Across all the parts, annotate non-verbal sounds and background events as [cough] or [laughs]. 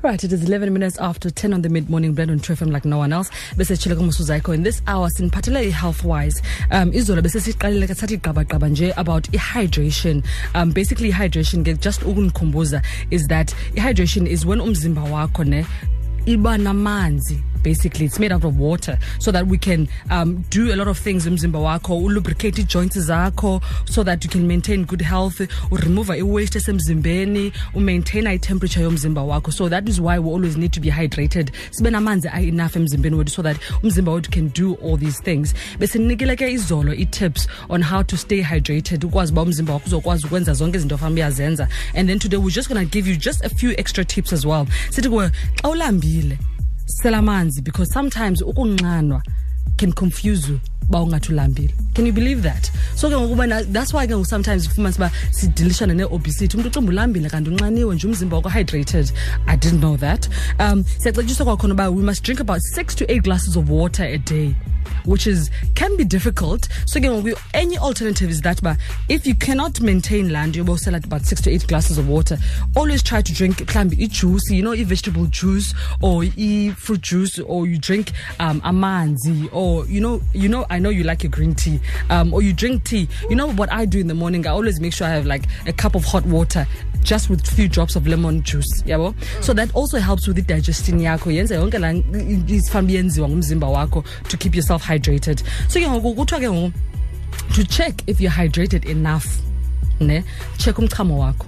Right, it is 11 minutes after 10 on the mid-morning blend on Tru FM like no one else. Bese chileka musuzaiko in this hour siniphathele health wise. Um izolo bese siqalile ke sathi qaba qaba nje about hydration. Um basically hydration ke just ukunikhumbuza is that hydration is when umzimba wakho ne iba namanzi basically it's made out of water so that we can um, do a lot of things umzimba wakho lubricate joints zakho so that you can maintain good health remove i-waste esemzimbeni umaintain i-temperature yomzimba wakho. So that is why we always need to be hydrated. Enough emzimbeni so that umzimba wethu can do all these things. Besinikile ke izolo i-tips on how to stay hydrated and then today we're just going to give you just a few extra tips as well sela amanzi because sometimes ukunxanwa can confuse you ba ungathi ulambile. Can you believe that? So ke ngokuba that's why ke ngoku sometimes ufumanisa uba sidilishana ne-obesity. Umntu ucimba ulambile kanti unxaniwe nje umzimba wakho hydrated. I didn't know that. Um siyacetyiswa kwakhona uba we must drink about six to eight glasses of water a day which is can be difficult. So again any alternative is that but if you cannot maintain land you will sell at about six to eight glasses of water. Always try to drink clamby juice you know a vegetable juice or e fruit juice or you drink um amanzi or you know you know i know you like your green tea um or you drink tea. You know what i do in the morning? I always make sure i have like a cup of hot water just with few drops of lemon juice yabo so that also helps with the digestion yenza to keep yourself hydrated so ke ngoku kuthiwa ke to check if you're hydrated enough ne check umchamo wakho.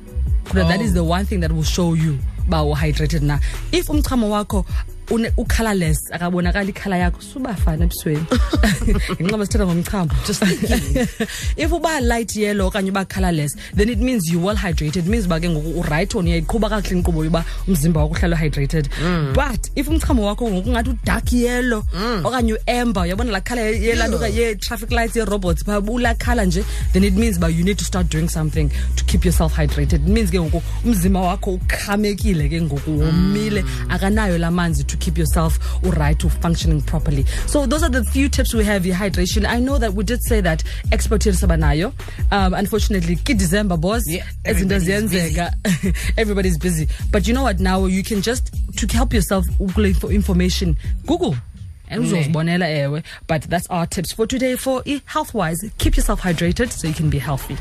Oh. that is oh. the one thing that will show you ba hydrated na. If umchamo wakho ucolorless akabonakala ikhala yakho. Subafana ebusweni. [laughs] Ngenxa sithetha ngomchamo. Just [laughs] if uba light yellow okanye uba colorless then it means you well hydrated. It means uba ke ngoku uright on uyayiqhuba kakuhle inkqubo yoba umzimba wakho uhlala hydrated. Mm. but if umchamo wakho ngoku ngathi udark yellow mm. okanye uamber uyabona laa khala yelanto ye-traffic lights ye-robots pha ulaa khala nje then it means uba you need to start doing something to keep yourself hydrated. It means ke ngoku umzimba wakho ukhamekile ke ngoku womile. Mm. akanayo laa manzi to keep yourself right to functioning properly. So those are the few tips we have. Your hydration. I know that we did say that expert sabanayo. Um, unfortunately, ki December boss. Yeah, everybody's busy. [laughs] everybody's busy. But you know what? Now you can just to help yourself Google for information. Google. And but that's our tips for today for health wise keep yourself hydrated so you can be healthy